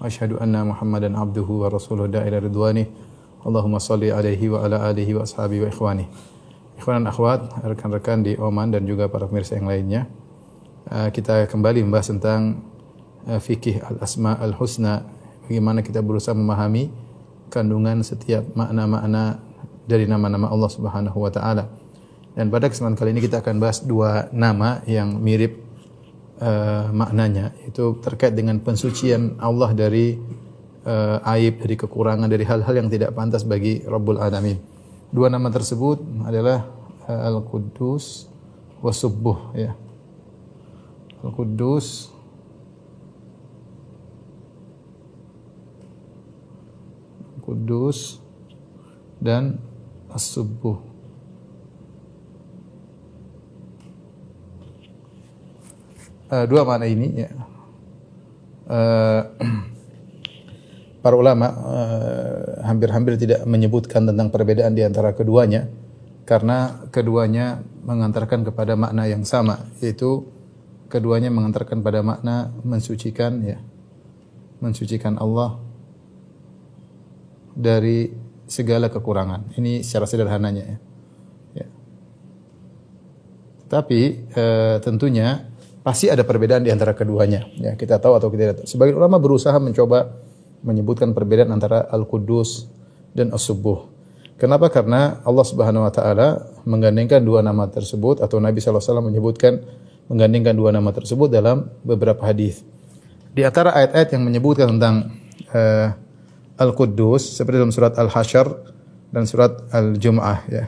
wa anna Muhammadan abduhu wa rasuluhu da'ila ridwani. Allahumma salli alaihi wa ala alihi wa ashabihi wa ikhwani. Ikhwan dan akhwat, rekan-rekan di Oman dan juga para pemirsa yang lainnya. Uh, kita kembali membahas tentang uh, fikih al-asma al-husna. Bagaimana kita berusaha memahami kandungan setiap makna-makna dari nama-nama Allah Subhanahu wa taala. Dan pada kesempatan kali ini kita akan bahas dua nama yang mirip uh, maknanya itu terkait dengan pensucian Allah dari uh, aib, dari kekurangan, dari hal-hal yang tidak pantas bagi Rabbul Alamin. Dua nama tersebut adalah uh, Al-Quddus wa Subbuh ya. Al-Quddus Kudus dan As-Subuh. Uh, dua makna ini ya. Uh, para ulama uh, hampir-hampir tidak menyebutkan tentang perbedaan di antara keduanya karena keduanya mengantarkan kepada makna yang sama yaitu keduanya mengantarkan pada makna mensucikan ya mensucikan Allah dari segala kekurangan. Ini secara sederhananya ya. ya. Tapi e, tentunya pasti ada perbedaan di antara keduanya. Ya, kita tahu atau kita tidak tahu. Sebagian ulama berusaha mencoba menyebutkan perbedaan antara Al-Qudus dan As-Subuh. Kenapa? Karena Allah Subhanahu wa taala menggandengkan dua nama tersebut atau Nabi SAW menyebutkan menggandengkan dua nama tersebut dalam beberapa hadis. Di antara ayat-ayat yang menyebutkan tentang uh, Al-Quddus seperti dalam surat Al-Hasyr dan surat Al-Jum'ah ya.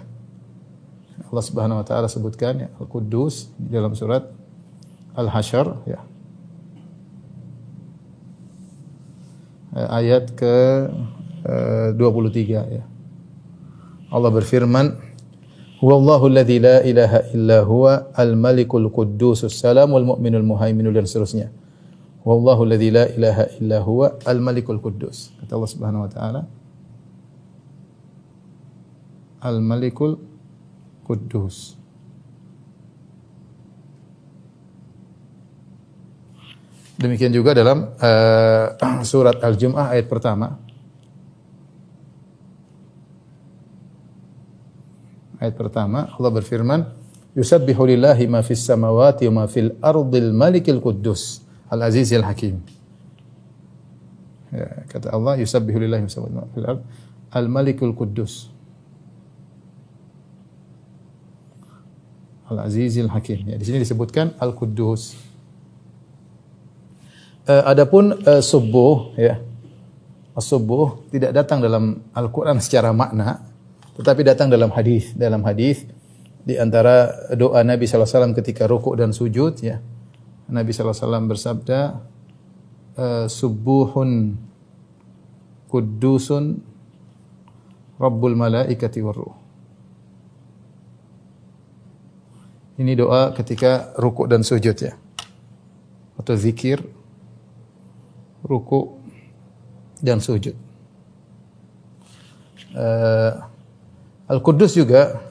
Allah Subhanahu wa taala sebutkan ya Al-Quddus di dalam surat Al-Hasyr ya. Ayat ke uh, 23 ya. Allah berfirman Huwallahu alladzi la ilaha illa huwa al-malikul quddusus salamul mu'minul muhaiminul dan seterusnya. Wallahu alladzi la ilaha illa huwa al-malikul quddus. Kata Allah Subhanahu wa taala Al-Malikul Quddus. Demikian juga dalam uh, surat Al-Jum'ah ayat pertama. Ayat pertama Allah berfirman, "Yusabbihu lillahi ma fis samawati wa ma fil ardil malikil quddus." Al-Aziz Al-Hakim. Ya, kata Allah, yusabbihu lillahi ma fil ard Al-Malikul Quddus. Al-Aziz Al-Hakim. Ya, di sini disebutkan Al-Quddus. Uh, adapun uh, subuh ya. As-subuh tidak datang dalam Al-Qur'an secara makna, tetapi datang dalam hadis. Dalam hadis di antara doa Nabi sallallahu alaihi wasallam ketika rukuk dan sujud ya. Nabi SAW bersabda, Subuhun Kuddusun Rabbul Malaikati Warruh. Ini doa ketika rukuk dan sujud ya. Atau zikir, rukuk dan sujud. Uh, Al-Quddus juga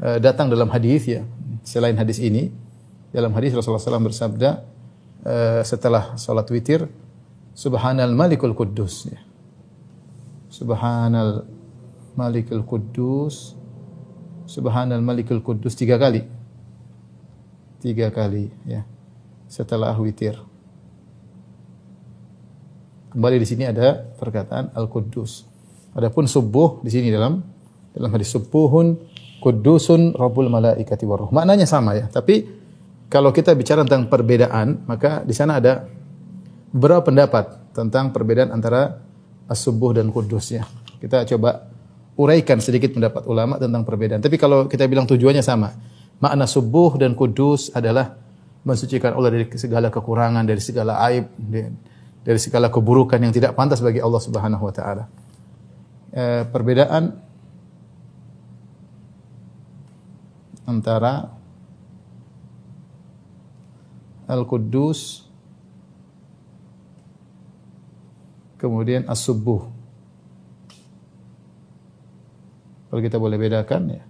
uh, datang dalam hadis ya. Selain hadis ini, dalam hadis Rasulullah SAW bersabda uh, setelah salat witir, Subhanal Malikul Quddus. Ya. Subhanal Malikul Quddus. Subhanal Malikul Quddus tiga kali. Tiga kali ya. Setelah witir. Kembali di sini ada perkataan Al-Quddus. Adapun subuh di sini dalam dalam hadis subuhun Quddusun Rabbul Malaikati Waruh. Maknanya sama ya, tapi kalau kita bicara tentang perbedaan, maka di sana ada beberapa pendapat tentang perbedaan antara as-subuh dan kudus ya. Kita coba uraikan sedikit pendapat ulama tentang perbedaan. Tapi kalau kita bilang tujuannya sama, makna subuh dan kudus adalah mensucikan Allah dari segala kekurangan, dari segala aib, dari segala keburukan yang tidak pantas bagi Allah Subhanahu wa taala. Eh, perbedaan antara Al-Quddus kemudian As-Subuh. Kalau kita boleh bedakan ya.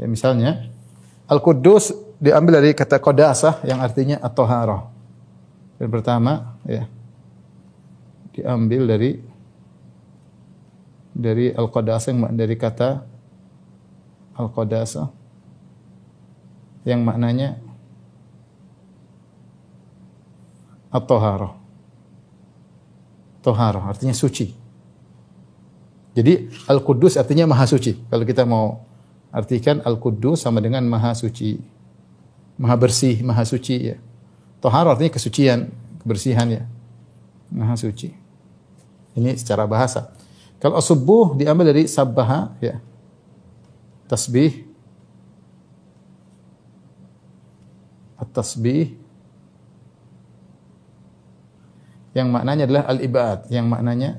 Ya misalnya Al-Quddus diambil dari kata qadasah yang artinya at-taharah. Yang pertama ya diambil dari dari al-qadasah yang dari kata al-qadasah yang maknanya at-taharah. Taharah artinya suci. Jadi Al-Quddus artinya maha suci. Kalau kita mau artikan Al-Quddus sama dengan maha suci. Maha bersih, maha suci ya. Taharah artinya kesucian, kebersihan ya. Maha suci. Ini secara bahasa. Kalau subuh diambil dari sabbaha ya. Tasbih. At-tasbih yang maknanya adalah al-ibad, yang maknanya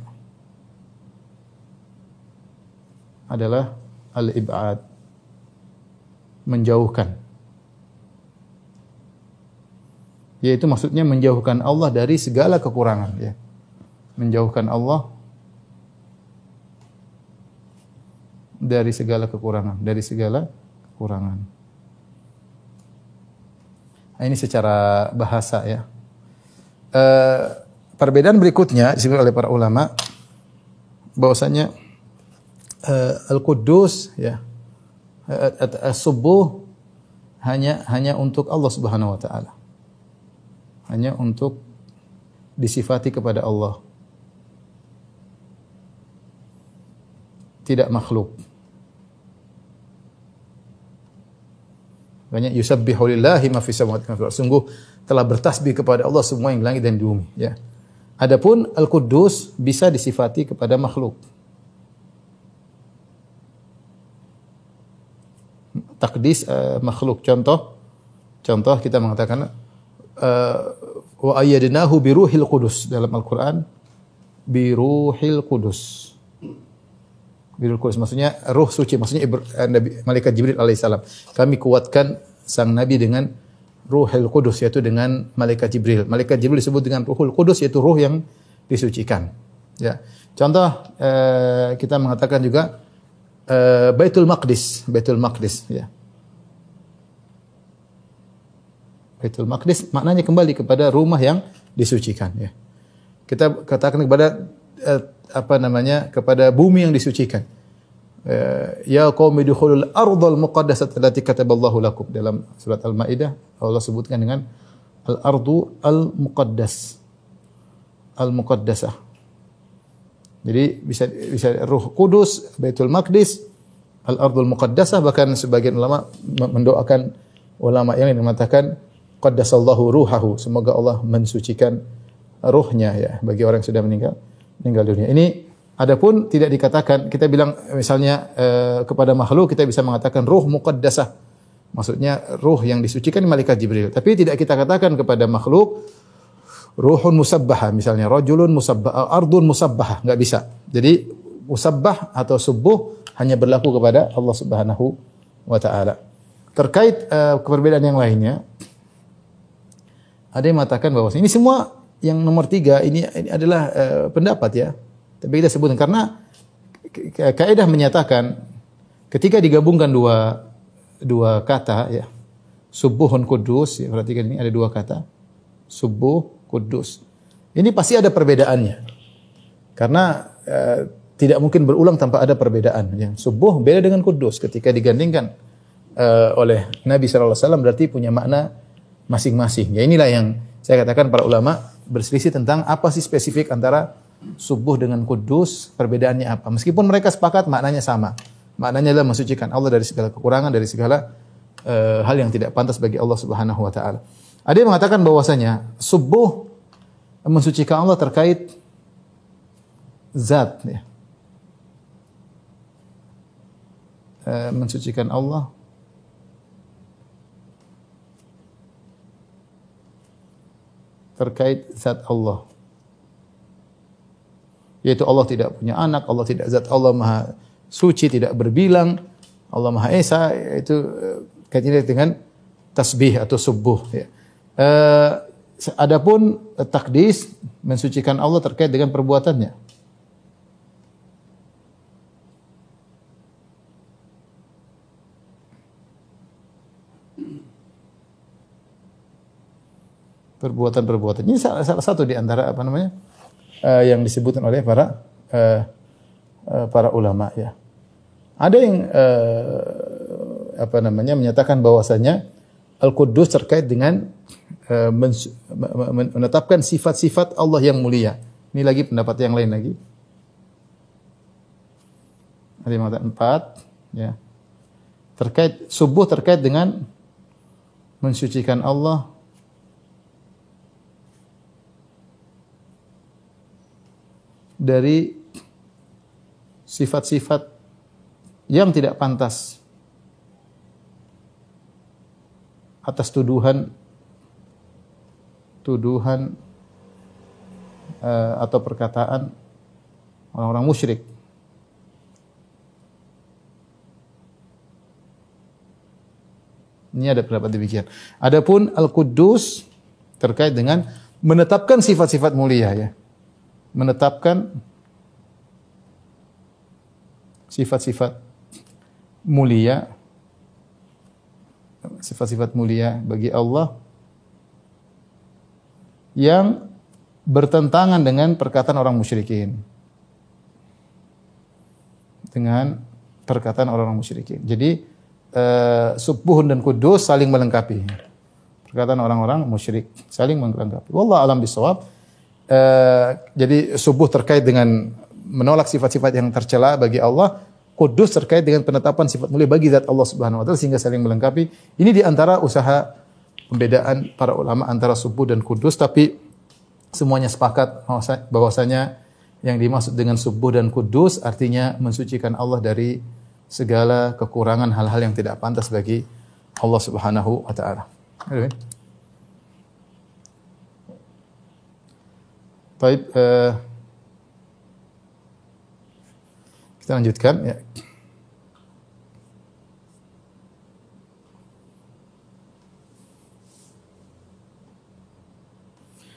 adalah al-ibad menjauhkan. Yaitu maksudnya menjauhkan Allah dari segala kekurangan ya. Menjauhkan Allah dari segala kekurangan, dari segala kekurangan. Nah, ini secara bahasa ya. Uh, Perbedaan berikutnya disebut oleh para ulama bahwasanya uh, Al-Quddus ya As-Subuh hanya hanya untuk Allah Subhanahu wa taala. Hanya untuk disifati kepada Allah. Tidak makhluk. Makanya yusabbihu lillahi ma fis samawati wa fil Sungguh telah bertasbih kepada Allah semua yang langit dan di bumi, ya. Adapun Al-Quddus bisa disifati kepada makhluk. Takdis uh, makhluk. Contoh, contoh kita mengatakan wa ayyadnahu biruhil qudus dalam Al-Qur'an biruhil qudus. Biruhil qudus maksudnya ruh suci, maksudnya uh, Nabi malaikat Jibril alaihissalam. Kami kuatkan sang nabi dengan Ruhul Kudus yaitu dengan malaikat Jibril. Malaikat Jibril disebut dengan Ruhul Kudus yaitu ruh yang disucikan. Ya. Contoh eh, kita mengatakan juga eh, Baitul Maqdis, Baitul Maqdis ya. Baitul Maqdis maknanya kembali kepada rumah yang disucikan ya. Kita katakan kepada eh, apa namanya? kepada bumi yang disucikan. Eh, ya qaumi dukhulul ardal muqaddasah allati kataballahu lakum dalam surat Al-Maidah Allah sebutkan dengan al-ardu al-muqaddas al-muqaddasah jadi bisa bisa Ruh Kudus Baitul Maqdis al-ardul muqaddasah bahkan sebagian ulama mendoakan ulama yang mengatakan qaddasallahu ruhahu semoga Allah mensucikan ruhnya ya bagi orang yang sudah meninggal meninggal dunia ini Adapun tidak dikatakan kita bilang misalnya eh, kepada makhluk kita bisa mengatakan ruh muqaddasah. Maksudnya ruh yang disucikan malaikat Jibril. Tapi tidak kita katakan kepada makhluk ruhun musabbaha misalnya rajulun musabbah ardun musabbaha enggak bisa. Jadi musabbah atau subuh hanya berlaku kepada Allah Subhanahu wa taala. Terkait uh, yang lainnya ada yang mengatakan bahwa ini semua yang nomor tiga ini, ini adalah uh, pendapat ya. Tapi kita sebutkan karena kaidah menyatakan ketika digabungkan dua dua kata ya subuhun kudus ya perhatikan ini ada dua kata subuh kudus. Ini pasti ada perbedaannya. Karena eh, tidak mungkin berulang tanpa ada perbedaan. Yang subuh beda dengan kudus. Ketika digandingkan eh, oleh Nabi SAW berarti punya makna masing-masing ya inilah yang saya katakan para ulama berselisih tentang apa sih spesifik antara subuh dengan kudus, perbedaannya apa? Meskipun mereka sepakat maknanya sama. Maknanya adalah mensucikan Allah dari segala kekurangan, dari segala uh, hal yang tidak pantas bagi Allah Subhanahu wa taala. Ada yang mengatakan bahwasanya subuh mensucikan Allah terkait zat ya. Uh, mensucikan Allah terkait zat Allah. Yaitu Allah tidak punya anak, Allah tidak zat Allah maha suci, tidak berbilang, Allah maha esa, itu eh, kaitannya dengan tasbih atau subuh. Ya. Eh, adapun takdis mensucikan Allah terkait dengan perbuatannya. Perbuatan-perbuatan. Ini salah, salah satu di antara apa namanya uh, yang disebutkan oleh para uh, uh, para ulama ya. Ada yang uh, apa namanya menyatakan bahwasanya Al-Quddus terkait dengan uh, menetapkan sifat-sifat Allah yang mulia. Ini lagi pendapat yang lain lagi. Ada yang mengatakan empat, ya. Terkait subuh terkait dengan mensucikan Allah dari sifat-sifat yang tidak pantas atas tuduhan tuduhan uh, atau perkataan orang-orang musyrik. Ini ada pendapat demikian. Adapun Al-Quddus terkait dengan menetapkan sifat-sifat mulia ya menetapkan sifat-sifat mulia sifat-sifat mulia bagi Allah yang bertentangan dengan perkataan orang musyrikin dengan perkataan orang-orang musyrikin. Jadi uh, subuh dan kudus saling melengkapi. Perkataan orang-orang musyrik saling melengkapi. Wallah alam bisawab. Eh, jadi subuh terkait dengan menolak sifat-sifat yang tercela bagi Allah, kudus terkait dengan penetapan sifat mulia bagi zat Allah Subhanahu wa taala sehingga saling melengkapi. Ini di antara usaha pembedaan para ulama antara subuh dan kudus tapi semuanya sepakat bahwasanya yang dimaksud dengan subuh dan kudus artinya mensucikan Allah dari segala kekurangan hal-hal yang tidak pantas bagi Allah Subhanahu wa taala. Baik, uh, kita lanjutkan ya.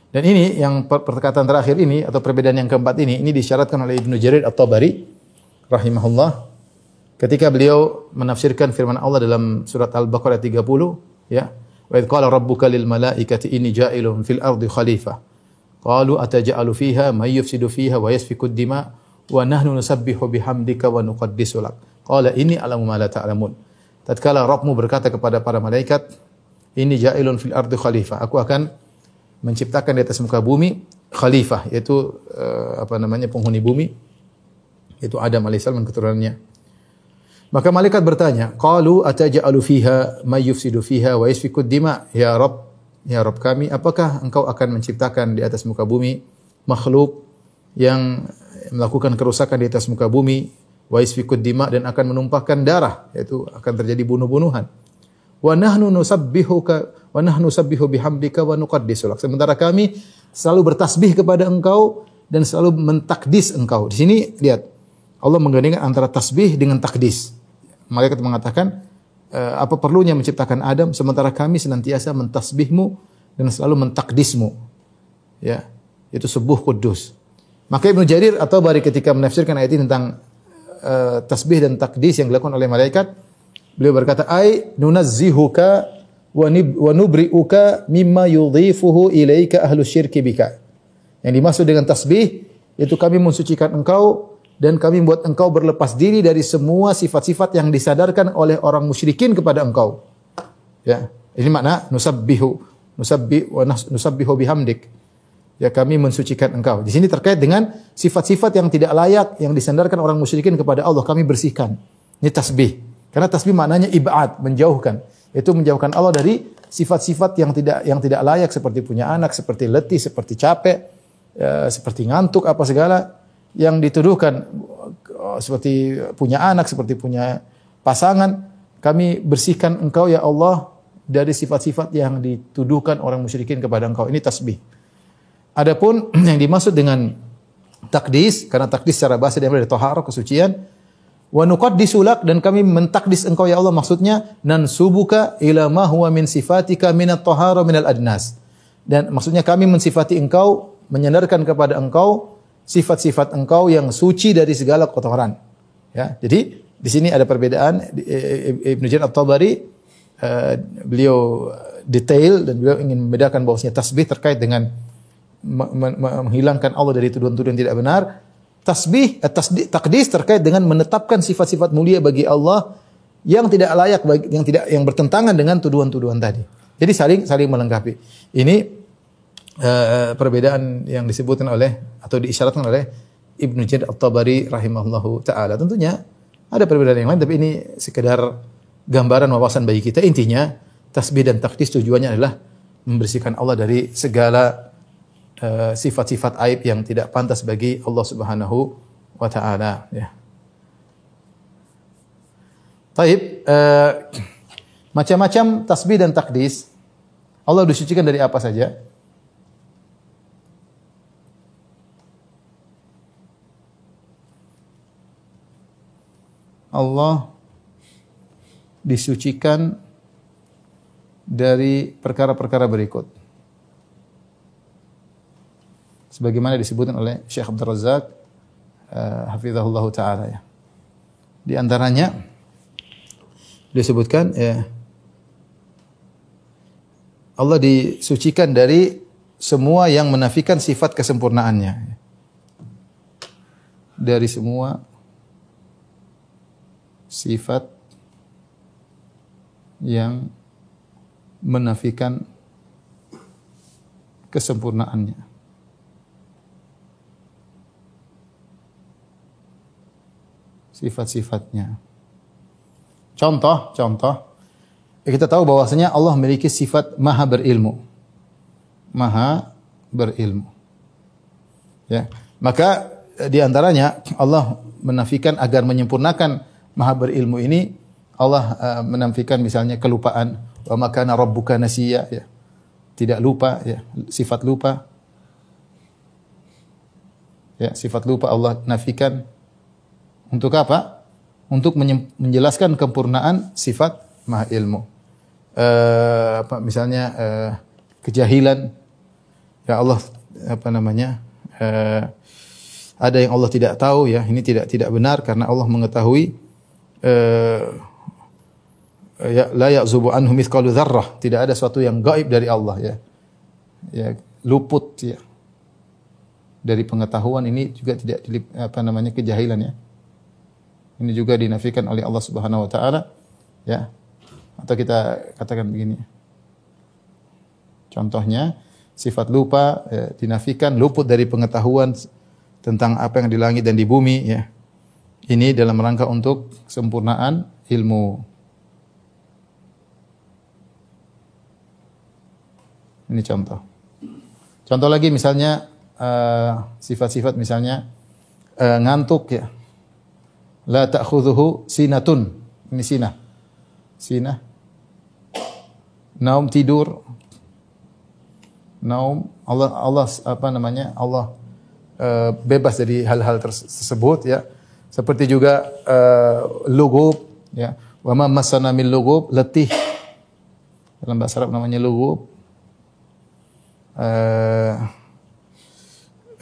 Dan ini yang perkataan terakhir ini atau perbedaan yang keempat ini ini disyaratkan oleh Ibnu Jarir At-Tabari rahimahullah ketika beliau menafsirkan firman Allah dalam surat Al-Baqarah 30 ya wa qala rabbuka lil malaikati inni ja'ilun fil ardi khalifah Qalu ataj'alu fiha may yufsidu fiha wa yasfiku dima wa nahnu nusabbihu bihamdika wa nuqaddisu lak. Qala ini alamu ma la ta'lamun. Tatkala Rabbmu berkata kepada para malaikat, ini ja'ilun fil ardi khalifah. Aku akan menciptakan di atas muka bumi khalifah yaitu uh, apa namanya penghuni bumi yaitu Adam alaihissalam dan keturunannya. Maka malaikat bertanya, "Qalu ataj'alu fiha may yufsidu fiha wa yasfiku dima?" Ya Rabb, Ya Rob kami, apakah engkau akan menciptakan di atas muka bumi makhluk yang melakukan kerusakan di atas muka bumi, wa isfikud dima dan akan menumpahkan darah, yaitu akan terjadi bunuh-bunuhan. Wa nahnu nusabbihuka wa nahnu nusabbihu bihamdika wa nuqaddisu. Sementara kami selalu bertasbih kepada engkau dan selalu mentakdis engkau. Di sini lihat Allah menggandengkan antara tasbih dengan takdis. Malaikat mengatakan apa perlunya menciptakan Adam sementara kami senantiasa mentasbihmu dan selalu mentakdismu. Ya, itu sebuah kudus. Maka Ibnu Jarir atau bari ketika menafsirkan ayat ini tentang uh, tasbih dan takdis yang dilakukan oleh malaikat, beliau berkata, "Ai nunazzihuka wa nubri'uka mimma yudhifuhu ilaika ahlu syirki bika." Yang dimaksud dengan tasbih itu kami mensucikan engkau dan kami buat engkau berlepas diri dari semua sifat-sifat yang disadarkan oleh orang musyrikin kepada engkau. Ya, ini makna nusabbihu, nusabbi wa nusabbihu bihamdik. Ya kami mensucikan engkau. Di sini terkait dengan sifat-sifat yang tidak layak yang disandarkan orang musyrikin kepada Allah, kami bersihkan. Ini tasbih. Karena tasbih maknanya ibad, menjauhkan. Itu menjauhkan Allah dari sifat-sifat yang tidak yang tidak layak seperti punya anak, seperti letih, seperti capek, ya, seperti ngantuk apa segala yang dituduhkan oh, seperti punya anak, seperti punya pasangan, kami bersihkan engkau ya Allah dari sifat-sifat yang dituduhkan orang musyrikin kepada engkau. Ini tasbih. Adapun yang dimaksud dengan takdis karena takdis secara bahasa dia dari taharah kesucian wa nuqaddisu lak dan kami mentakdis engkau ya Allah maksudnya nan subuka ila ma huwa min sifatika min at-tahara min al-adnas dan maksudnya kami mensifati engkau menyandarkan kepada engkau sifat-sifat engkau yang suci dari segala kotoran ya jadi di sini ada perbedaan Ibnu Jarir At-Tabari uh, beliau detail dan beliau ingin membedakan bahwasanya tasbih terkait dengan menghilangkan Allah dari tuduhan-tuduhan tidak benar. Tasbih, eh, takdis terkait dengan menetapkan sifat-sifat mulia bagi Allah yang tidak layak yang tidak yang bertentangan dengan tuduhan-tuduhan tadi. Jadi saling saling melengkapi. Ini uh, perbedaan yang disebutkan oleh atau diisyaratkan oleh Ibnu Jarir At-Tabari rahimahullahu taala. Tentunya ada perbedaan yang lain tapi ini sekedar gambaran wawasan bagi kita. Intinya tasbih dan takdis tujuannya adalah membersihkan Allah dari segala Eh, sifat-sifat uh, aib yang tidak pantas bagi Allah Subhanahu wa taala ya. Taib uh, macam-macam tasbih dan takdis Allah disucikan dari apa saja? Allah disucikan dari perkara-perkara berikut sebagaimana disebutkan oleh Syekh Abdul Razak uh, hafizahullah taala ya. Di antaranya disebutkan ya Allah disucikan dari semua yang menafikan sifat kesempurnaannya. Dari semua sifat yang menafikan kesempurnaannya. sifat-sifatnya. Contoh, contoh. Kita tahu bahwasanya Allah memiliki sifat maha berilmu. Maha berilmu. Ya. Maka di antaranya Allah menafikan agar menyempurnakan maha berilmu ini Allah uh, menafikan misalnya kelupaan wa makana rabbuka nasiya ya. Tidak lupa ya, sifat lupa. Ya, sifat lupa Allah nafikan untuk apa? Untuk menjelaskan kempurnaan sifat maha ilmu. Uh, misalnya uh, kejahilan ya Allah apa namanya uh, ada yang Allah tidak tahu ya ini tidak tidak benar karena Allah mengetahui ya la ya'zubu anhu mithqalu dzarrah tidak ada sesuatu yang gaib dari Allah ya ya luput ya dari pengetahuan ini juga tidak apa namanya kejahilan ya ini juga dinafikan oleh Allah Subhanahu wa taala. Ya. Atau kita katakan begini. Contohnya sifat lupa ya, dinafikan luput dari pengetahuan tentang apa yang di langit dan di bumi ya. Ini dalam rangka untuk sempurnaan ilmu. Ini contoh. Contoh lagi misalnya eh, sifat-sifat uh, misalnya uh, ngantuk ya la ta'khudhuhu sinatun. Ini sinah. Sinah. Naum tidur. Naum Allah Allah apa namanya? Allah uh, bebas dari hal-hal tersebut ya. Seperti juga uh, lugub ya. Wa ma masana min lugub letih. Dalam bahasa Arab namanya lugub. Uh,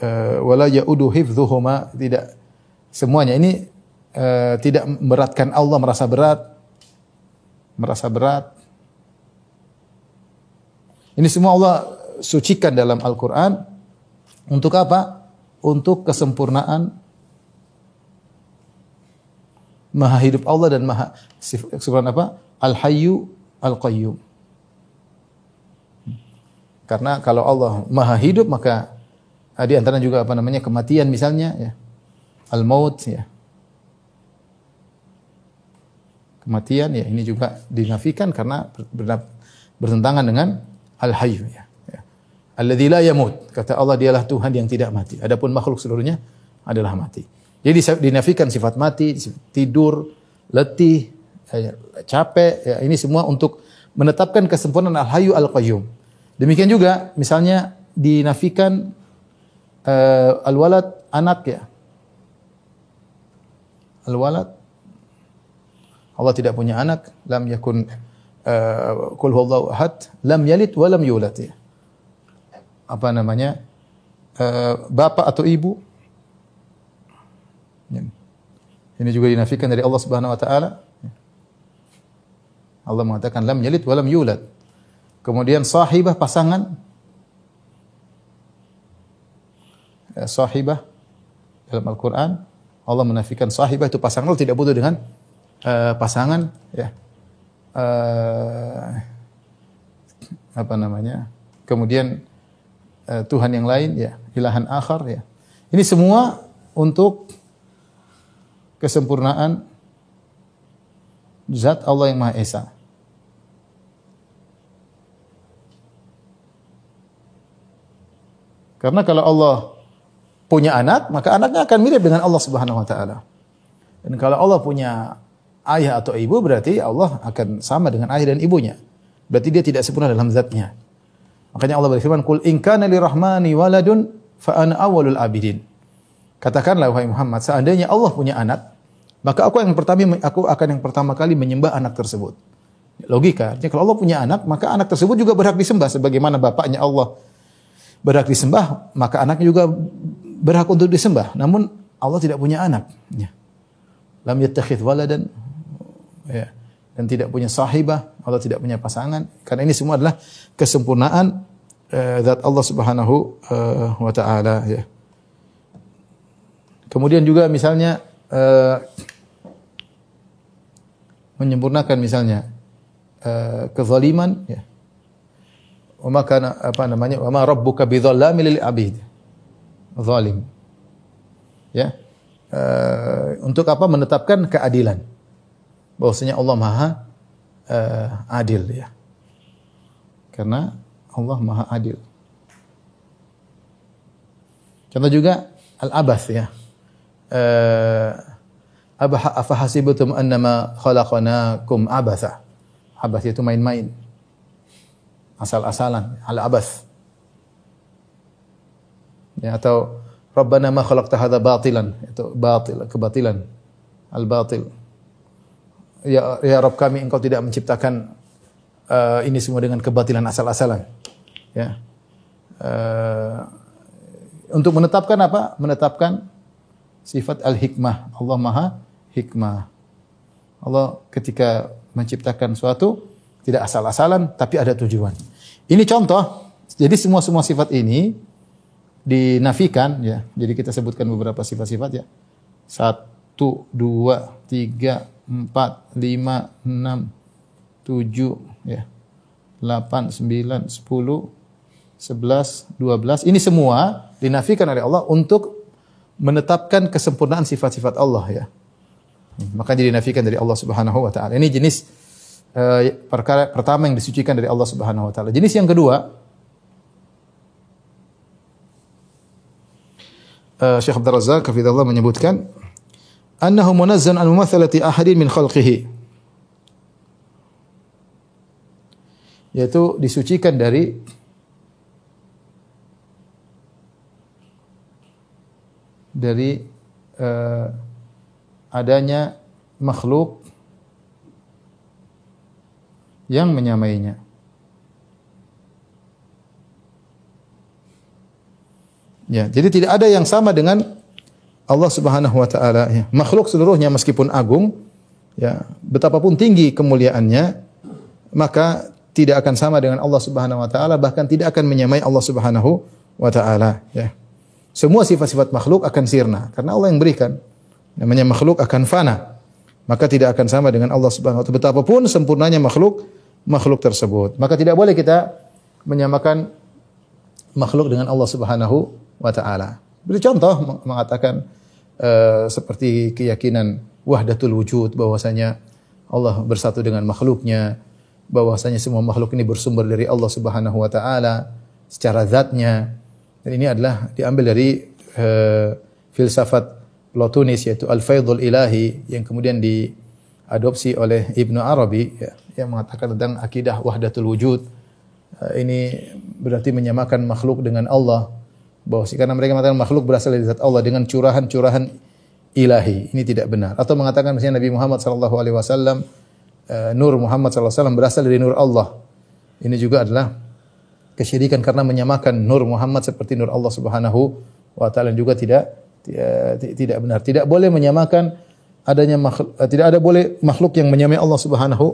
uh, wala yaudu hifdhuhuma tidak semuanya ini uh, tidak memberatkan Allah merasa berat merasa berat ini semua Allah sucikan dalam Al-Qur'an untuk apa? Untuk kesempurnaan Maha hidup Allah dan Maha sifat apa? Al-Hayyu Al-Qayyum. Karena kalau Allah Maha hidup maka di antara juga apa namanya kematian misalnya ya. Al-maut ya. kematian ya ini juga dinafikan karena bertentangan dengan al-hayyu ya. ya. Alladzi la yamut. Kata Allah dialah Tuhan yang tidak mati. Adapun makhluk seluruhnya adalah mati. Jadi dinafikan sifat mati, tidur, letih, ya, capek, ya, ini semua untuk menetapkan kesempurnaan al-hayyu al-qayyum. Demikian juga misalnya dinafikan uh, al-walad anak ya. Al-walad Allah tidak punya anak, lam yakun uh, qul huwallahu ahad, lam yalid wa lam yulad ya. Apa namanya? Uh, bapak atau ibu. Ini juga dinafikan dari Allah Subhanahu wa taala. Allah mengatakan lam yalid wa lam yulad. Kemudian sahibah pasangan ya, sahibah dalam Al-Qur'an Allah menafikan sahibah itu pasangan Allah tidak butuh dengan uh, pasangan ya. Uh, apa namanya? Kemudian uh, Tuhan yang lain ya, ilahan akhar ya. Ini semua untuk kesempurnaan zat Allah yang Maha Esa. Karena kalau Allah punya anak, maka anaknya akan mirip dengan Allah Subhanahu wa taala. Dan kalau Allah punya ayah atau ibu berarti Allah akan sama dengan ayah dan ibunya. Berarti dia tidak sempurna dalam zatnya. Makanya Allah berfirman, "Qul in kana lirahmani waladun fa ana awwalul abidin." Katakanlah wahai Muhammad, seandainya Allah punya anak, maka aku yang pertama aku akan yang pertama kali menyembah anak tersebut. Logika, artinya kalau Allah punya anak, maka anak tersebut juga berhak disembah sebagaimana bapaknya Allah berhak disembah, maka anaknya juga berhak untuk disembah. Namun Allah tidak punya anak. Ya. Lam yattakhidh waladan. Ya. Dan tidak punya sahibah, Allah tidak punya pasangan. Karena ini semua adalah kesempurnaan uh, zat Allah Subhanahu uh, wa taala ya. Kemudian juga misalnya uh, menyempurnakan misalnya uh, kezaliman ya. Wa kana apa namanya? Wa ma rabbuka bidzalamil lil abid. Zalim. Ya. Uh, untuk apa? Menetapkan keadilan. Bahwasanya Allah Maha uh, adil ya. Karena Allah Maha adil. Contoh juga al-abath ya uh, afahasibutum annama khalaqnakum abatha. Abath itu main-main. Asal-asalan, al abath. Ya, atau Rabbana ma khalaqta hadza batilan, itu batil, kebatilan. Al-batil. Ya ya Rabb kami engkau tidak menciptakan uh, ini semua dengan kebatilan asal-asalan. Ya. Uh, untuk menetapkan apa? Menetapkan sifat al-hikmah. Allah Maha hikmah. Allah ketika menciptakan suatu tidak asal-asalan tapi ada tujuan. Ini contoh. Jadi semua semua sifat ini dinafikan ya. Jadi kita sebutkan beberapa sifat-sifat ya. Satu, dua, tiga, empat, lima, enam, tujuh, ya. Delapan, sembilan, sepuluh, sebelas, dua belas. Ini semua dinafikan oleh Allah untuk menetapkan kesempurnaan sifat-sifat Allah ya. Maka jadi dinafikan dari Allah Subhanahu wa taala. Ini jenis uh, perkara pertama yang disucikan dari Allah Subhanahu wa taala. Jenis yang kedua uh, Syekh Abdul Razak hafizallahu menyebutkan annahu munazzan an mumathalati ahadin min khalqihi. Yaitu disucikan dari dari uh, adanya makhluk yang menyamainya. Ya, jadi tidak ada yang sama dengan Allah Subhanahu wa taala ya. Makhluk seluruhnya meskipun agung ya, betapapun tinggi kemuliaannya maka tidak akan sama dengan Allah Subhanahu wa taala bahkan tidak akan menyamai Allah Subhanahu wa taala ya. Semua sifat-sifat makhluk akan sirna karena Allah yang berikan. Namanya makhluk akan fana. Maka tidak akan sama dengan Allah Subhanahu wa taala. Betapapun sempurnanya makhluk makhluk tersebut. Maka tidak boleh kita menyamakan makhluk dengan Allah Subhanahu wa taala. Beri contoh mengatakan uh, seperti keyakinan wahdatul wujud bahwasanya Allah bersatu dengan makhluknya, bahwasanya semua makhluk ini bersumber dari Allah Subhanahu wa taala secara zatnya, dan ini adalah diambil dari uh, filsafat Platonis yaitu Al-Faidul Ilahi yang kemudian diadopsi oleh Ibnu Arabi ya, yang mengatakan tentang akidah wahdatul wujud. Uh, ini berarti menyamakan makhluk dengan Allah bahwa karena mereka mengatakan makhluk berasal dari zat Allah dengan curahan-curahan ilahi. Ini tidak benar. Atau mengatakan misalnya Nabi Muhammad sallallahu alaihi wasallam eh, nur Muhammad wasallam berasal dari nur Allah. Ini juga adalah kesyirikan karena menyamakan nur Muhammad seperti nur Allah Subhanahu wa taala juga tidak tidak benar. Tidak boleh menyamakan adanya makhluk, eh, tidak ada boleh makhluk yang menyamai Allah Subhanahu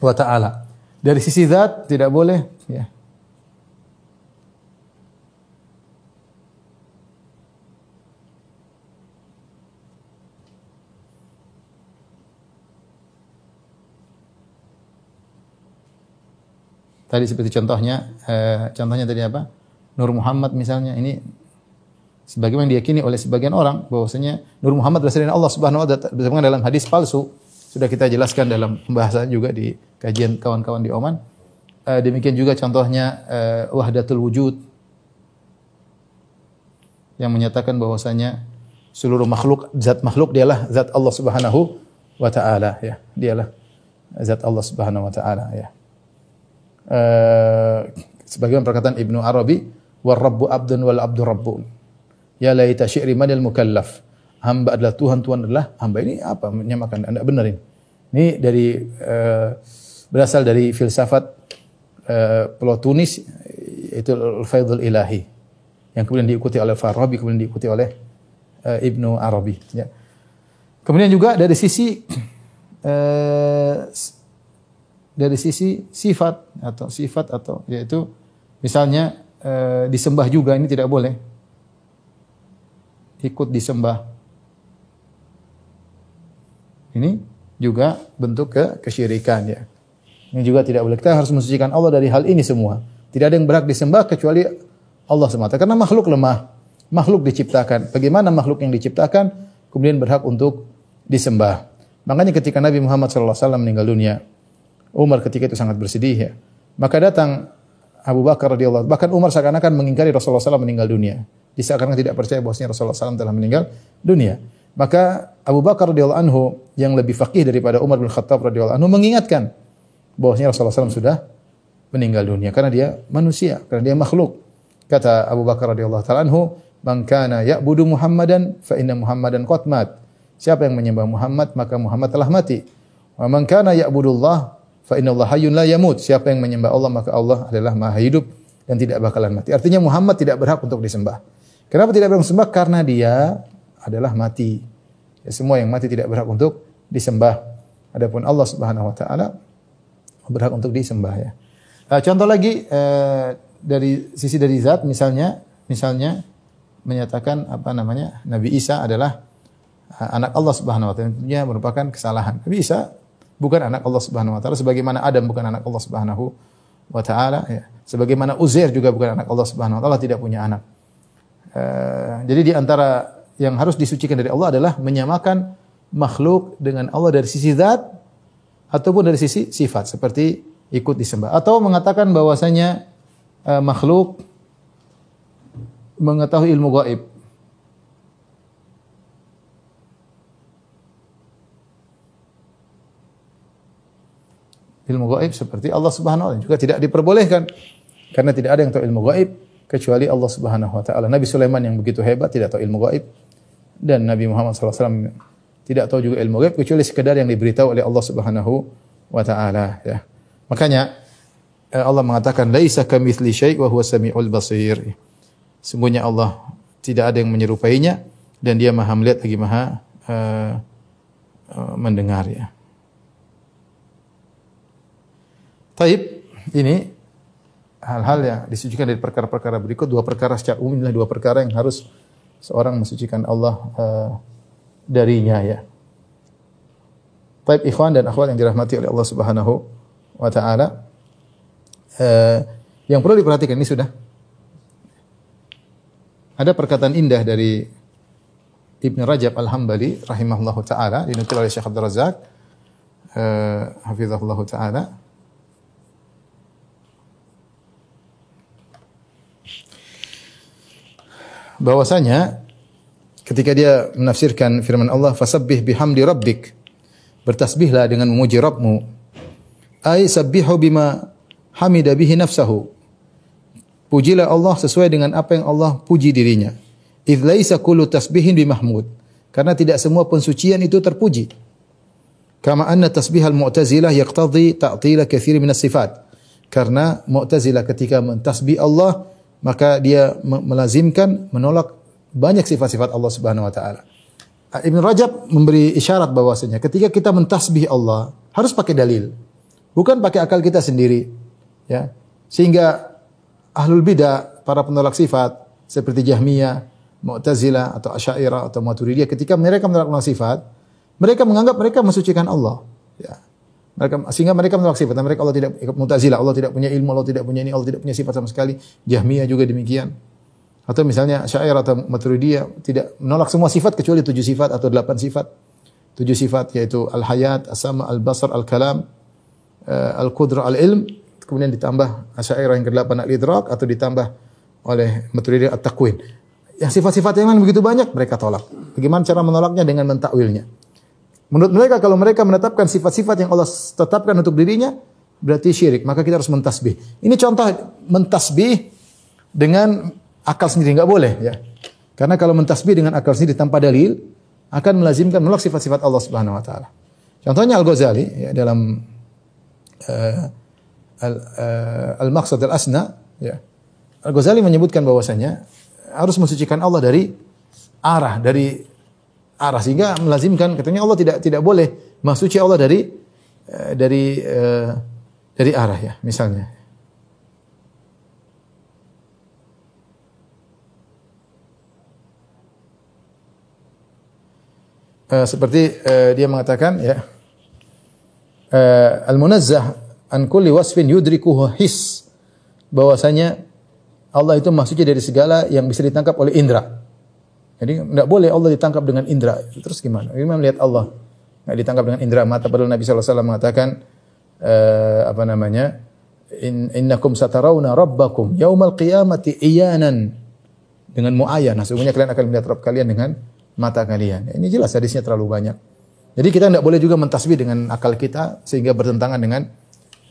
wa taala. Dari sisi zat tidak boleh ya. Tadi seperti contohnya, eh, contohnya tadi apa? Nur Muhammad misalnya ini sebagaimana diyakini oleh sebagian orang bahwasanya Nur Muhammad berasal dari Allah Subhanahu wa taala dalam hadis palsu sudah kita jelaskan dalam pembahasan juga di kajian kawan-kawan di Oman. Uh, demikian juga contohnya uh, wahdatul wujud yang menyatakan bahwasanya seluruh makhluk zat makhluk dialah zat Allah Subhanahu wa taala ya. Dialah zat Allah Subhanahu wa taala ya. Uh, sebagaimana perkataan Ibnu Arabi, "War rabbu abdun wal abdu rabbun." Ya laita syi'ri manil mukallaf. Hamba adalah Tuhan, Tuhan adalah hamba. Ini apa menyamakan? Anda benar ini. Ini dari uh, berasal dari filsafat uh, Plotunis itu Al-Faidul Ilahi yang kemudian diikuti oleh Farabi kemudian diikuti oleh uh, Ibnu Arabi ya. Kemudian juga dari sisi uh, dari sisi sifat atau sifat atau yaitu misalnya uh, disembah juga ini tidak boleh ikut disembah. Ini juga bentuk ke kesyirikan ya. Ini juga tidak boleh. Kita harus mensucikan Allah dari hal ini semua. Tidak ada yang berhak disembah kecuali Allah semata. Karena makhluk lemah. Makhluk diciptakan. Bagaimana makhluk yang diciptakan kemudian berhak untuk disembah. Makanya ketika Nabi Muhammad SAW meninggal dunia, Umar ketika itu sangat bersedih ya. Maka datang Abu Bakar radhiyallahu bahkan Umar seakan-akan mengingkari Rasulullah SAW meninggal dunia disangkakan tidak percaya bahwasanya Rasulullah SAW telah meninggal dunia. Maka Abu Bakar radhiyallahu anhu yang lebih faqih daripada Umar bin Khattab radhiyallahu anhu mengingatkan bahwasanya Rasulullah SAW sudah meninggal dunia karena dia manusia, karena dia makhluk. Kata Abu Bakar radhiyallahu taala anhu, "Man kana ya'budu Muhammadan fa inna Muhammadan qad mat." Siapa yang menyembah Muhammad maka Muhammad telah mati. Wa man kana ya'budullah fa inna Allah hayyun la yamut. Siapa yang menyembah Allah maka Allah adalah Maha hidup dan tidak bakalan mati. Artinya Muhammad tidak berhak untuk disembah. Kenapa tidak berhak disembah? Karena dia adalah mati. Ya, semua yang mati tidak berhak untuk disembah. Adapun Allah Subhanahu wa taala berhak untuk disembah ya. Uh, contoh lagi uh, dari sisi dari zat misalnya misalnya menyatakan apa namanya Nabi Isa adalah uh, anak Allah Subhanahu wa taala. Tentunya merupakan kesalahan. Nabi Isa bukan anak Allah Subhanahu wa taala sebagaimana Adam bukan anak Allah Subhanahu wa taala ya. Sebagaimana Uzair juga bukan anak Allah Subhanahu wa taala tidak punya anak. Eh, jadi di antara yang harus disucikan dari Allah adalah menyamakan makhluk dengan Allah dari sisi zat ataupun dari sisi sifat seperti ikut disembah atau mengatakan bahwasanya uh, makhluk mengetahui ilmu gaib. Ilmu gaib seperti Allah Subhanahu wa taala juga tidak diperbolehkan karena tidak ada yang tahu ilmu gaib kecuali Allah Subhanahu wa taala. Nabi Sulaiman yang begitu hebat tidak tahu ilmu gaib dan Nabi Muhammad SAW tidak tahu juga ilmu gaib kecuali sekedar yang diberitahu oleh Allah Subhanahu wa taala ya. Makanya eh, Allah mengatakan laisa kamitsli syai' wa huwa samiul basir. Allah tidak ada yang menyerupainya dan dia Maha melihat lagi Maha uh, uh, mendengar ya. Taib ini hal-hal yang disucikan dari perkara-perkara berikut dua perkara secara umum adalah dua perkara yang harus seorang mensucikan Allah uh, darinya ya. Baik ikhwan dan akhwat yang dirahmati oleh Allah Subhanahu wa taala. Uh, yang perlu diperhatikan ini sudah ada perkataan indah dari Ibn Rajab Al-Hambali rahimahullahu taala dinukil oleh Syekh Abdul Razak uh, hafizahullahu taala bahwasanya ketika dia menafsirkan firman Allah fasabbih bihamdi rabbik bertasbihlah dengan memuji Rabbmu ay sabbihu bima hamida bihi nafsahu Pujilah Allah sesuai dengan apa yang Allah puji dirinya. Idz laisa kullu tasbihin bimahmud. Karena tidak semua pensucian itu terpuji. Kama anna tasbihal mu'tazilah yaqtadhi ta'tila katsir min sifat. Karena Mu'tazilah ketika mentasbih Allah, maka dia me- melazimkan menolak banyak sifat-sifat Allah Subhanahu wa taala. Ibn Rajab memberi isyarat bahwasanya ketika kita mentasbih Allah harus pakai dalil. Bukan pakai akal kita sendiri. Ya. Sehingga ahlul bidah, para penolak sifat seperti Jahmiyah, Mu'tazilah atau Asy'ariyah atau Maturidiyah ketika mereka menolak sifat, mereka menganggap mereka mensucikan Allah. Ya. Mereka sehingga mereka menolak sifat. Mereka Allah tidak Mu'tazilah, Allah tidak punya ilmu, Allah tidak punya ini, Allah tidak punya sifat sama sekali. Jahmiyah juga demikian. Atau misalnya Syair atau Maturidiyah tidak menolak semua sifat kecuali tujuh sifat atau delapan sifat. Tujuh sifat yaitu al-hayat, as-sama, al-basar, al-kalam, uh, al-qudra, al-ilm. Kemudian ditambah Syair yang ke-8 al-idrak atau ditambah oleh Maturidiyah at-taqwin. Yang sifat-sifat yang lain begitu banyak mereka tolak. Bagaimana cara menolaknya dengan mentakwilnya? Menurut mereka kalau mereka menetapkan sifat-sifat yang Allah tetapkan untuk dirinya berarti syirik, maka kita harus mentasbih. Ini contoh mentasbih dengan akal sendiri nggak boleh ya. Karena kalau mentasbih dengan akal sendiri tanpa dalil akan melazimkan menolak sifat-sifat Allah Subhanahu wa taala. Contohnya Al-Ghazali ya, dalam uh, Al-Maqsad Al-Asna ya. Al-Ghazali menyebutkan bahwasanya harus mensucikan Allah dari arah dari arah sehingga melazimkan katanya Allah tidak tidak boleh mensuci Allah dari uh, dari uh, dari arah ya misalnya. Uh, seperti dia mengatakan ya al-munazzah an kulli wasfin yudrikuhu his bahwasanya Allah itu maksudnya dari segala yang bisa ditangkap oleh indera. Jadi tidak boleh Allah ditangkap dengan indera. Terus gimana? Gimana melihat Allah? Tidak ditangkap dengan indera mata. Padahal Nabi SAW mengatakan uh, apa namanya? In, innakum satarawna rabbakum yaumal qiyamati iyanan dengan muayyan. Sesungguhnya kalian akan melihat Rabb kalian dengan mata kalian. Ini jelas hadisnya terlalu banyak. Jadi kita tidak boleh juga mentasbih dengan akal kita sehingga bertentangan dengan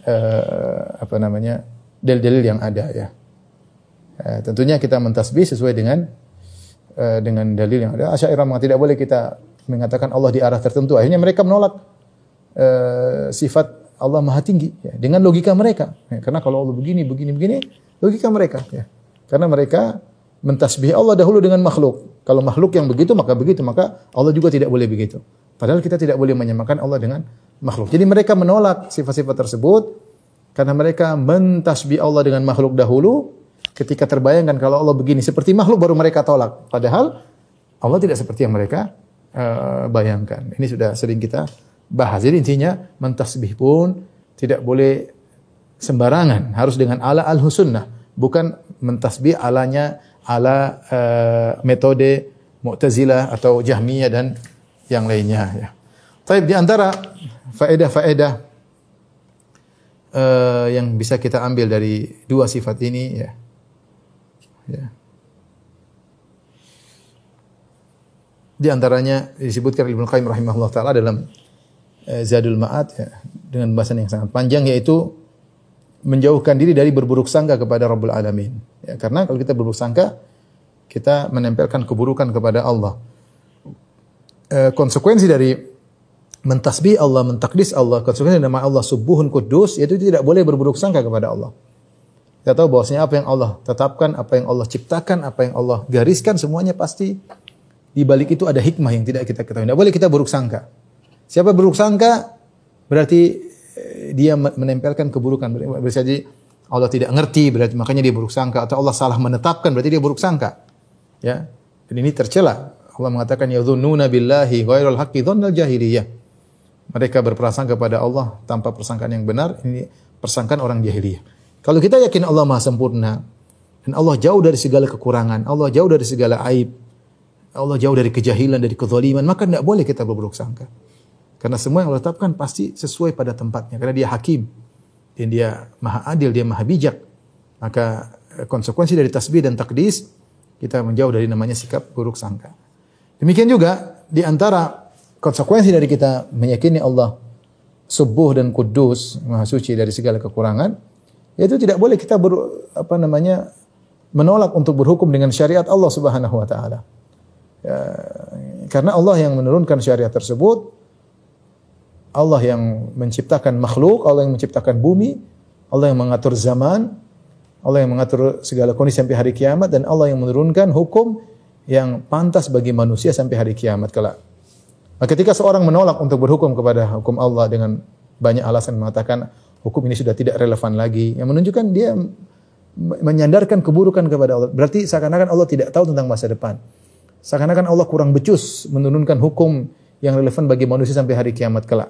uh, apa namanya dalil-dalil yang ada ya. Uh, tentunya kita mentasbih sesuai dengan uh, dengan dalil yang ada. Asy'ariyah memang tidak boleh kita mengatakan Allah di arah tertentu. Akhirnya mereka menolak uh, sifat Allah Maha Tinggi ya, dengan logika mereka. Ya, karena kalau Allah begini, begini, begini, logika mereka ya. Karena mereka mentasbih Allah dahulu dengan makhluk. Kalau makhluk yang begitu maka begitu, maka Allah juga tidak boleh begitu. Padahal kita tidak boleh menyamakan Allah dengan makhluk. Jadi mereka menolak sifat-sifat tersebut karena mereka mentasbih Allah dengan makhluk dahulu ketika terbayangkan kalau Allah begini seperti makhluk baru mereka tolak. Padahal Allah tidak seperti yang mereka uh, bayangkan. Ini sudah sering kita bahas. Jadi intinya mentasbih pun tidak boleh sembarangan, harus dengan ala al-husnnah, bukan mentasbih alanya ala uh, metode Mu'tazilah atau Jahmiyah dan yang lainnya ya. Tapi di antara faedah-faedah uh, yang bisa kita ambil dari dua sifat ini ya. Ya. Di antaranya disebutkan Ibnu Qayyim rahimahullah taala dalam uh, Zadul Ma'ad ya, dengan bahasan yang sangat panjang yaitu menjauhkan diri dari berburuk sangka kepada Rabbul Alamin. Ya, karena kalau kita berburuk sangka, kita menempelkan keburukan kepada Allah. E, konsekuensi dari mentasbih Allah, mentakdis Allah, konsekuensi nama Allah subuhun kudus, yaitu tidak boleh berburuk sangka kepada Allah. Kita tahu bahwasanya apa yang Allah tetapkan, apa yang Allah ciptakan, apa yang Allah gariskan, semuanya pasti di balik itu ada hikmah yang tidak kita ketahui. Tidak boleh kita buruk sangka. Siapa buruk sangka, berarti dia menempelkan keburukan. Bisa jadi Allah tidak ngerti, berarti makanya dia buruk sangka. Atau Allah salah menetapkan, berarti dia buruk sangka. Ya, dan ini tercela. Allah mengatakan ya dzununa billahi ghairal haqqi dzannal jahiliyah. Mereka berprasangka kepada Allah tanpa persangkaan yang benar. Ini persangkaan orang jahiliyah. Kalau kita yakin Allah Maha sempurna dan Allah jauh dari segala kekurangan, Allah jauh dari segala aib, Allah jauh dari kejahilan, dari kezaliman, maka tidak boleh kita berburuk sangka. Karena semua yang Allah tetapkan pasti sesuai pada tempatnya. Karena dia hakim. Dan dia maha adil, dia maha bijak. Maka konsekuensi dari tasbih dan takdis, kita menjauh dari namanya sikap buruk sangka. Demikian juga di antara konsekuensi dari kita meyakini Allah subuh dan kudus, maha suci dari segala kekurangan, yaitu tidak boleh kita ber, apa namanya menolak untuk berhukum dengan syariat Allah Subhanahu wa taala. Ya, karena Allah yang menurunkan syariat tersebut, Allah yang menciptakan makhluk, Allah yang menciptakan bumi, Allah yang mengatur zaman, Allah yang mengatur segala kondisi sampai hari kiamat dan Allah yang menurunkan hukum yang pantas bagi manusia sampai hari kiamat kelak. Nah, ketika seorang menolak untuk berhukum kepada hukum Allah dengan banyak alasan mengatakan hukum ini sudah tidak relevan lagi, yang menunjukkan dia menyandarkan keburukan kepada Allah. Berarti seakan-akan Allah tidak tahu tentang masa depan. Seakan-akan Allah kurang becus menurunkan hukum yang relevan bagi manusia sampai hari kiamat kelak.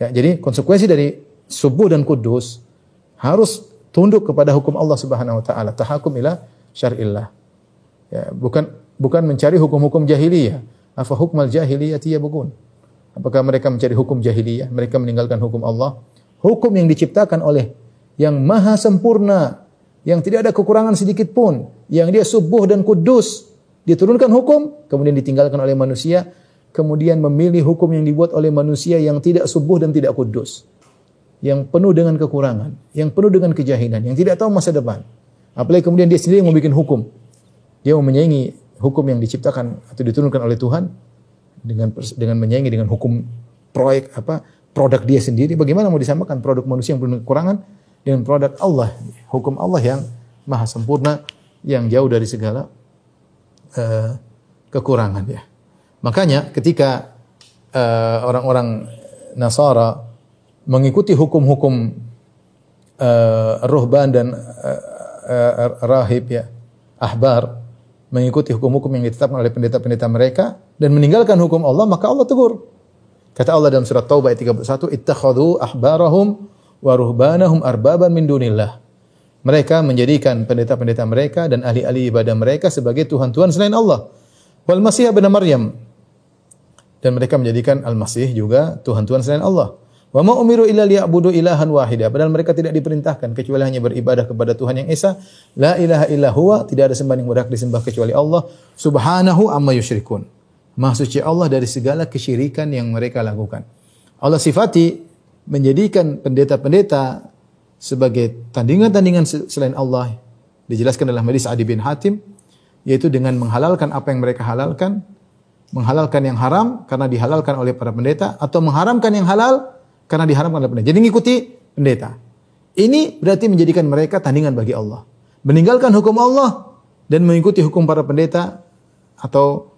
Ya, jadi konsekuensi dari subuh dan kudus harus tunduk kepada hukum Allah Subhanahu wa taala, tahakum ila syar'illah. Ya, bukan bukan mencari hukum-hukum jahiliyah. Afa hukmal jahiliyah yabghun? Apakah mereka mencari hukum jahiliyah? Mereka meninggalkan hukum Allah. Hukum yang diciptakan oleh yang maha sempurna, yang tidak ada kekurangan sedikit pun, yang dia subuh dan kudus, diturunkan hukum, kemudian ditinggalkan oleh manusia, kemudian memilih hukum yang dibuat oleh manusia yang tidak subuh dan tidak kudus yang penuh dengan kekurangan, yang penuh dengan kejahilan, yang tidak tahu masa depan. Apalagi kemudian dia sendiri yang membuat hukum. Dia mau menyaingi hukum yang diciptakan atau diturunkan oleh Tuhan dengan dengan menyaingi dengan hukum proyek apa produk dia sendiri. Bagaimana mau disamakan produk manusia yang penuh kekurangan dengan produk Allah, hukum Allah yang maha sempurna, yang jauh dari segala uh, kekurangan ya. Makanya ketika uh, orang-orang Nasara mengikuti hukum-hukum uh, ruhban dan uh, uh, rahib ya, ahbar, mengikuti hukum-hukum yang ditetapkan oleh pendeta-pendeta mereka dan meninggalkan hukum Allah, maka Allah tegur. Kata Allah dalam surat Taubah ayat 31, "Ittakhadhu ahbarahum wa ruhbanahum arbaban min dunillah." Mereka menjadikan pendeta-pendeta mereka dan ahli-ahli ibadah mereka sebagai tuhan-tuhan selain Allah. Wal Masih bin Maryam. Dan mereka menjadikan Al-Masih juga tuhan-tuhan selain Allah. Wa ma umiru illa liya'budu ilahan wahida. Padahal mereka tidak diperintahkan kecuali hanya beribadah kepada Tuhan yang esa. La ilaha illa huwa, tidak ada sembahan yang berhak disembah kecuali Allah. Subhanahu amma yusyrikun. Maha suci Allah dari segala kesyirikan yang mereka lakukan. Allah sifati menjadikan pendeta-pendeta sebagai tandingan-tandingan selain Allah. Dijelaskan dalam hadis Adi bin Hatim yaitu dengan menghalalkan apa yang mereka halalkan, menghalalkan yang haram karena dihalalkan oleh para pendeta atau mengharamkan yang halal karena diharamkan oleh pendeta. Jadi ngikuti pendeta. Ini berarti menjadikan mereka tandingan bagi Allah. Meninggalkan hukum Allah dan mengikuti hukum para pendeta atau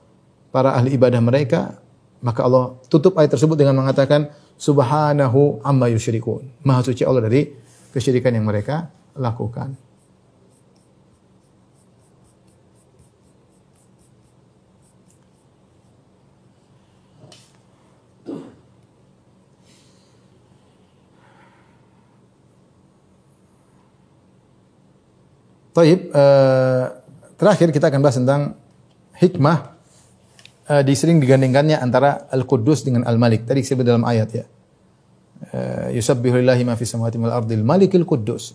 para ahli ibadah mereka, maka Allah tutup ayat tersebut dengan mengatakan subhanahu amma yusyrikun. Maha suci Allah dari kesyirikan yang mereka lakukan. Taib, uh, terakhir kita akan bahas tentang hikmah uh, disering digandingkannya antara Al-Quddus dengan Al-Malik. Tadi disebut dalam ayat ya. Uh, Yusabbihu lillahi ma fis samawati wal ardil malikil quddus.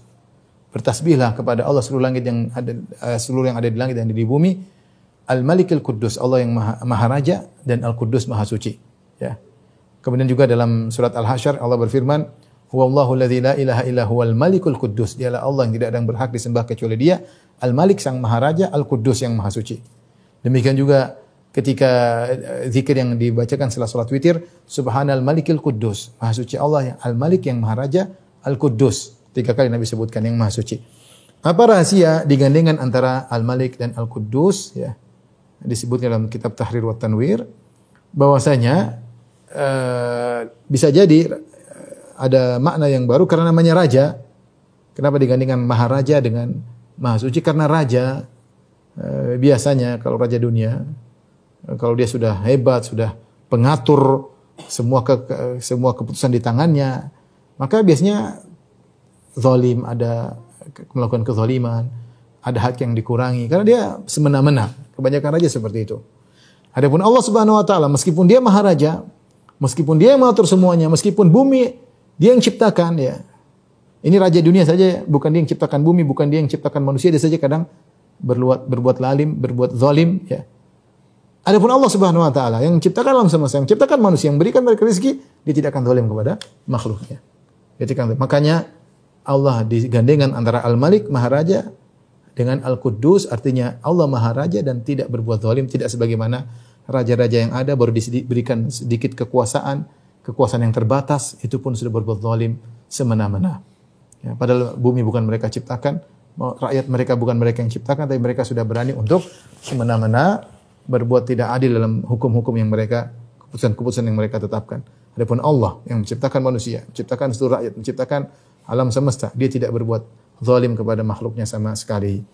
Bertasbihlah kepada Allah seluruh langit yang ada uh, seluruh yang ada di langit dan di bumi. Al-Malikil Quddus, Allah yang Maha, Maharaja dan Al-Quddus Maha Suci. Ya. Kemudian juga dalam surat Al-Hasyr Allah berfirman, Huwallahu la ilaha illa huwal malikul quddus. Dialah Allah yang tidak ada yang berhak disembah kecuali Dia, Al-Malik sang Maharaja, Al-Quddus yang Maha Suci. Demikian juga ketika eh, zikir yang dibacakan setelah salat witir, Subhanal Malikil Quddus. Maha Suci Allah yang Al-Malik yang Maharaja, Al-Quddus. Tiga kali Nabi sebutkan yang Maha Suci. Apa rahasia digandengkan antara Al-Malik dan Al-Quddus ya? Disebutnya dalam kitab Tahrir wa Tanwir bahwasanya uh, bisa jadi ada makna yang baru karena namanya raja. Kenapa digandingkan maharaja dengan maha suci? Karena raja e, biasanya kalau raja dunia kalau dia sudah hebat, sudah pengatur semua ke, semua keputusan di tangannya, maka biasanya zalim ada melakukan kezaliman, ada hak yang dikurangi karena dia semena-mena. Kebanyakan raja seperti itu. Adapun Allah Subhanahu wa taala meskipun dia maharaja, meskipun dia yang mengatur semuanya, meskipun bumi dia yang ciptakan ya. Ini raja dunia saja, bukan dia yang ciptakan bumi, bukan dia yang ciptakan manusia, dia saja kadang berbuat berbuat lalim, berbuat zalim ya. Adapun Allah Subhanahu wa taala yang menciptakan alam semesta, yang menciptakan manusia, yang berikan mereka rezeki, dia tidak akan zalim kepada makhluknya. Dia tidak akan Makanya Allah digandengan antara Al-Malik, Maharaja dengan Al-Quddus artinya Allah Maha Raja dan tidak berbuat zalim, tidak sebagaimana raja-raja yang ada baru diberikan sedikit kekuasaan, kekuasaan yang terbatas itu pun sudah berbuat zalim semena-mena. Ya, padahal bumi bukan mereka ciptakan, rakyat mereka bukan mereka yang ciptakan, tapi mereka sudah berani untuk semena-mena berbuat tidak adil dalam hukum-hukum yang mereka keputusan-keputusan yang mereka tetapkan. Adapun Allah yang menciptakan manusia, menciptakan seluruh rakyat, menciptakan alam semesta, dia tidak berbuat zalim kepada makhluknya sama sekali.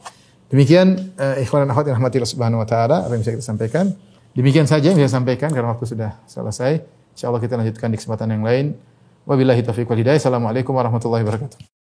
Demikian uh, ikhwan dan akhwat yang rahmati Subhanahu wa taala apa yang bisa kita sampaikan. Demikian saja yang saya sampaikan karena waktu sudah selesai. Insyaallah kita lanjutkan di kesempatan yang lain. Wabillahi taufiq wal hidayah. Assalamualaikum warahmatullahi wabarakatuh.